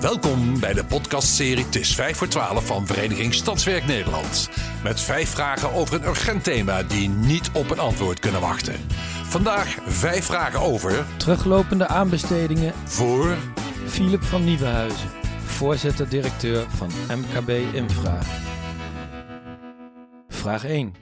Welkom bij de podcastserie Het is 5 voor 12 van Vereniging Stadswerk Nederland. Met vijf vragen over een urgent thema die niet op een antwoord kunnen wachten. Vandaag vijf vragen over... Teruglopende aanbestedingen Voor... Philip van Nieuwenhuizen, voorzitter-directeur van MKB Infra. Vraag 1.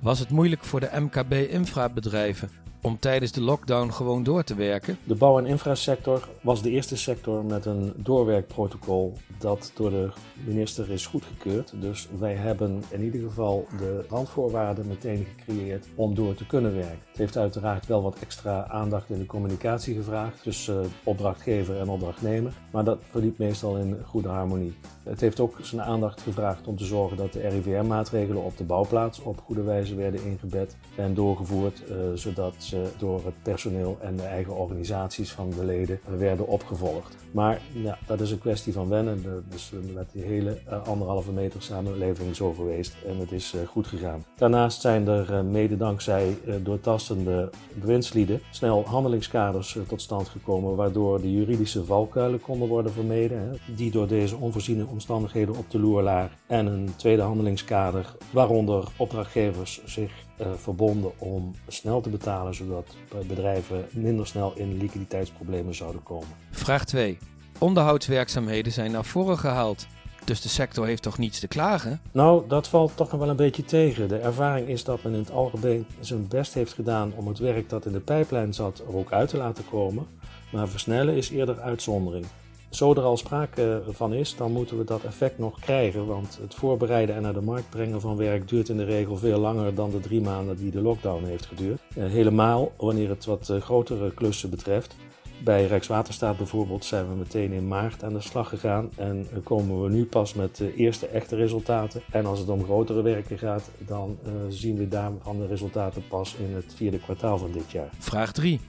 Was het moeilijk voor de MKB Infra bedrijven om tijdens de lockdown gewoon door te werken? De bouw- en infrasector was de eerste sector met een doorwerkprotocol dat door de minister is goedgekeurd. Dus wij hebben in ieder geval de randvoorwaarden meteen gecreëerd om door te kunnen werken. Het heeft uiteraard wel wat extra aandacht in de communicatie gevraagd tussen opdrachtgever en opdrachtnemer, maar dat verliep meestal in goede harmonie. Het heeft ook zijn aandacht gevraagd om te zorgen dat de RIVM-maatregelen op de bouwplaats op goede wijze werden ingebed en doorgevoerd, eh, zodat ze door het personeel en de eigen organisaties van de leden werden opgevolgd. Maar dat is een kwestie van wennen. Dus met die hele uh, anderhalve meter samenleving zo geweest en het is goed gegaan. Daarnaast zijn er mede dankzij doortastende bewindslieden snel handelingskaders tot stand gekomen, waardoor de juridische valkuilen konden worden vermeden, die door deze onvoorziene omstandigheden op de loer lagen. En een tweede handelingskader, waaronder opdrachtgevers zich verbonden om snel te betalen, zodat bedrijven minder snel in liquiditeitsproblemen zouden komen. Vraag 2. Onderhoudswerkzaamheden zijn naar voren gehaald. Dus de sector heeft toch niets te klagen? Nou, dat valt toch nog wel een beetje tegen. De ervaring is dat men in het algemeen zijn best heeft gedaan om het werk dat in de pijplijn zat er ook uit te laten komen. Maar versnellen is eerder uitzondering. Zo er al sprake van is, dan moeten we dat effect nog krijgen. Want het voorbereiden en naar de markt brengen van werk duurt in de regel veel langer dan de drie maanden die de lockdown heeft geduurd. Helemaal wanneer het wat grotere klussen betreft. Bij Rijkswaterstaat bijvoorbeeld zijn we meteen in maart aan de slag gegaan en komen we nu pas met de eerste echte resultaten. En als het om grotere werken gaat, dan zien we daarvan de resultaten pas in het vierde kwartaal van dit jaar. Vraag 3.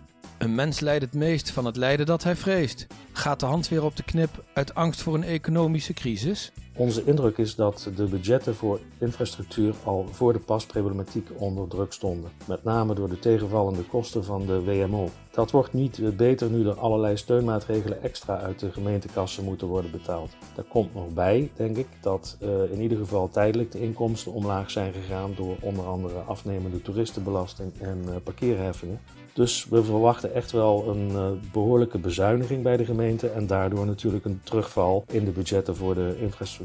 Een mens lijdt het meest van het lijden dat hij vreest. Gaat de hand weer op de knip uit angst voor een economische crisis? Onze indruk is dat de budgetten voor infrastructuur al voor de pasproblematiek onder druk stonden. Met name door de tegenvallende kosten van de WMO. Dat wordt niet beter nu er allerlei steunmaatregelen extra uit de gemeentekassen moeten worden betaald. Daar komt nog bij, denk ik, dat uh, in ieder geval tijdelijk de inkomsten omlaag zijn gegaan door onder andere afnemende toeristenbelasting en uh, parkeerheffingen. Dus we verwachten echt wel een uh, behoorlijke bezuiniging bij de gemeente en daardoor natuurlijk een terugval in de budgetten voor de infrastructuur.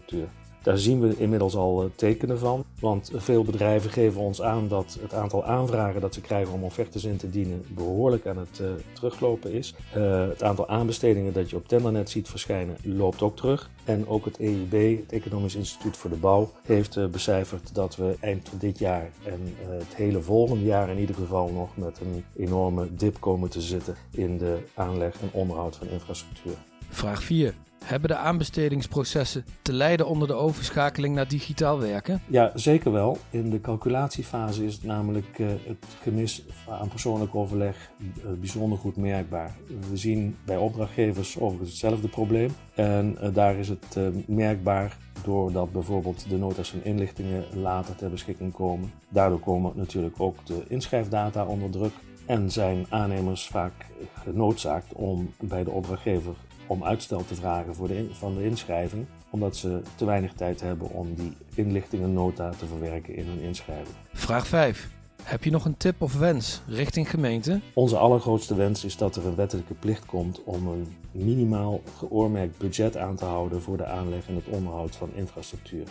Daar zien we inmiddels al tekenen van, want veel bedrijven geven ons aan dat het aantal aanvragen dat ze krijgen om offertes in te dienen behoorlijk aan het uh, teruglopen is. Uh, het aantal aanbestedingen dat je op Tendernet ziet verschijnen loopt ook terug. En ook het EIB, het Economisch Instituut voor de Bouw, heeft becijferd dat we eind dit jaar en het hele volgende jaar in ieder geval nog met een enorme dip komen te zitten in de aanleg en onderhoud van infrastructuur. Vraag 4. Hebben de aanbestedingsprocessen te lijden onder de overschakeling naar digitaal werken? Ja, zeker wel. In de calculatiefase is namelijk uh, het gemis aan persoonlijk overleg uh, bijzonder goed merkbaar. We zien bij opdrachtgevers overigens hetzelfde probleem. En uh, daar is het merkbaar doordat bijvoorbeeld de notas en inlichtingen later ter beschikking komen. Daardoor komen natuurlijk ook de inschrijfdata onder druk. En zijn aannemers vaak genoodzaakt om bij de opdrachtgever om uitstel te vragen voor de in, van de inschrijving, omdat ze te weinig tijd hebben om die inlichtingennota te verwerken in hun inschrijving. Vraag 5. Heb je nog een tip of wens richting gemeente? Onze allergrootste wens is dat er een wettelijke plicht komt om een minimaal geoormerkt budget aan te houden voor de aanleg en het onderhoud van infrastructuur.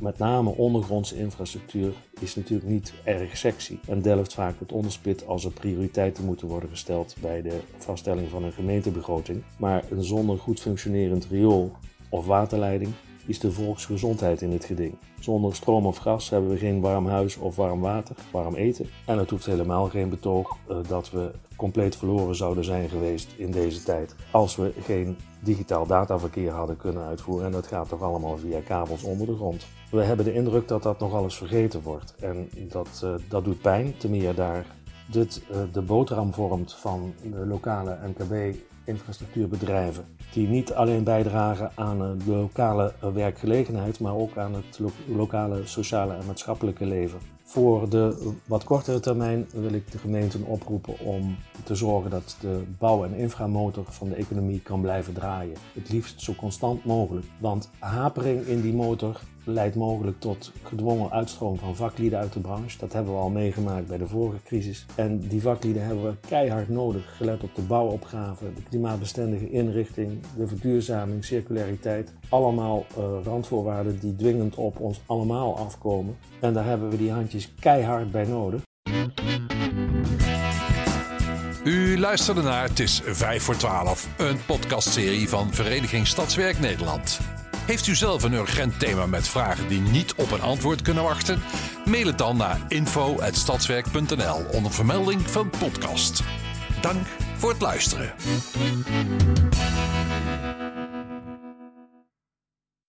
Met name ondergrondse infrastructuur is natuurlijk niet erg sexy en delft vaak het onderspit als er prioriteiten moeten worden gesteld bij de vaststelling van een gemeentebegroting. Maar een zonder goed functionerend riool of waterleiding is de volksgezondheid in het geding. Zonder stroom of gas hebben we geen warm huis of warm water, warm eten. En het hoeft helemaal geen betoog uh, dat we compleet verloren zouden zijn geweest in deze tijd als we geen digitaal dataverkeer hadden kunnen uitvoeren. En dat gaat toch allemaal via kabels onder de grond. We hebben de indruk dat dat nogal eens vergeten wordt. En dat, uh, dat doet pijn, te meer daar dit uh, de boterham vormt van de lokale MKB infrastructuurbedrijven. Die niet alleen bijdragen aan de lokale werkgelegenheid, maar ook aan het lokale sociale en maatschappelijke leven. Voor de wat kortere termijn wil ik de gemeenten oproepen om te zorgen dat de bouw- en inframotor van de economie kan blijven draaien. Het liefst zo constant mogelijk, want hapering in die motor leidt mogelijk tot gedwongen uitstroom van vaklieden uit de branche. Dat hebben we al meegemaakt bij de vorige crisis. En die vaklieden hebben we keihard nodig, gelet op de bouwopgave, de klimaatbestendige inrichting, de verduurzaming, circulariteit. Allemaal uh, randvoorwaarden die dwingend op ons allemaal afkomen. En daar hebben we die handjes keihard bij nodig. U luisterde naar Het is 5 voor 12, een podcastserie van Vereniging Stadswerk Nederland. Heeft u zelf een urgent thema met vragen die niet op een antwoord kunnen wachten? Mail het dan naar info.stadswerk.nl onder vermelding van podcast. Dank voor het luisteren.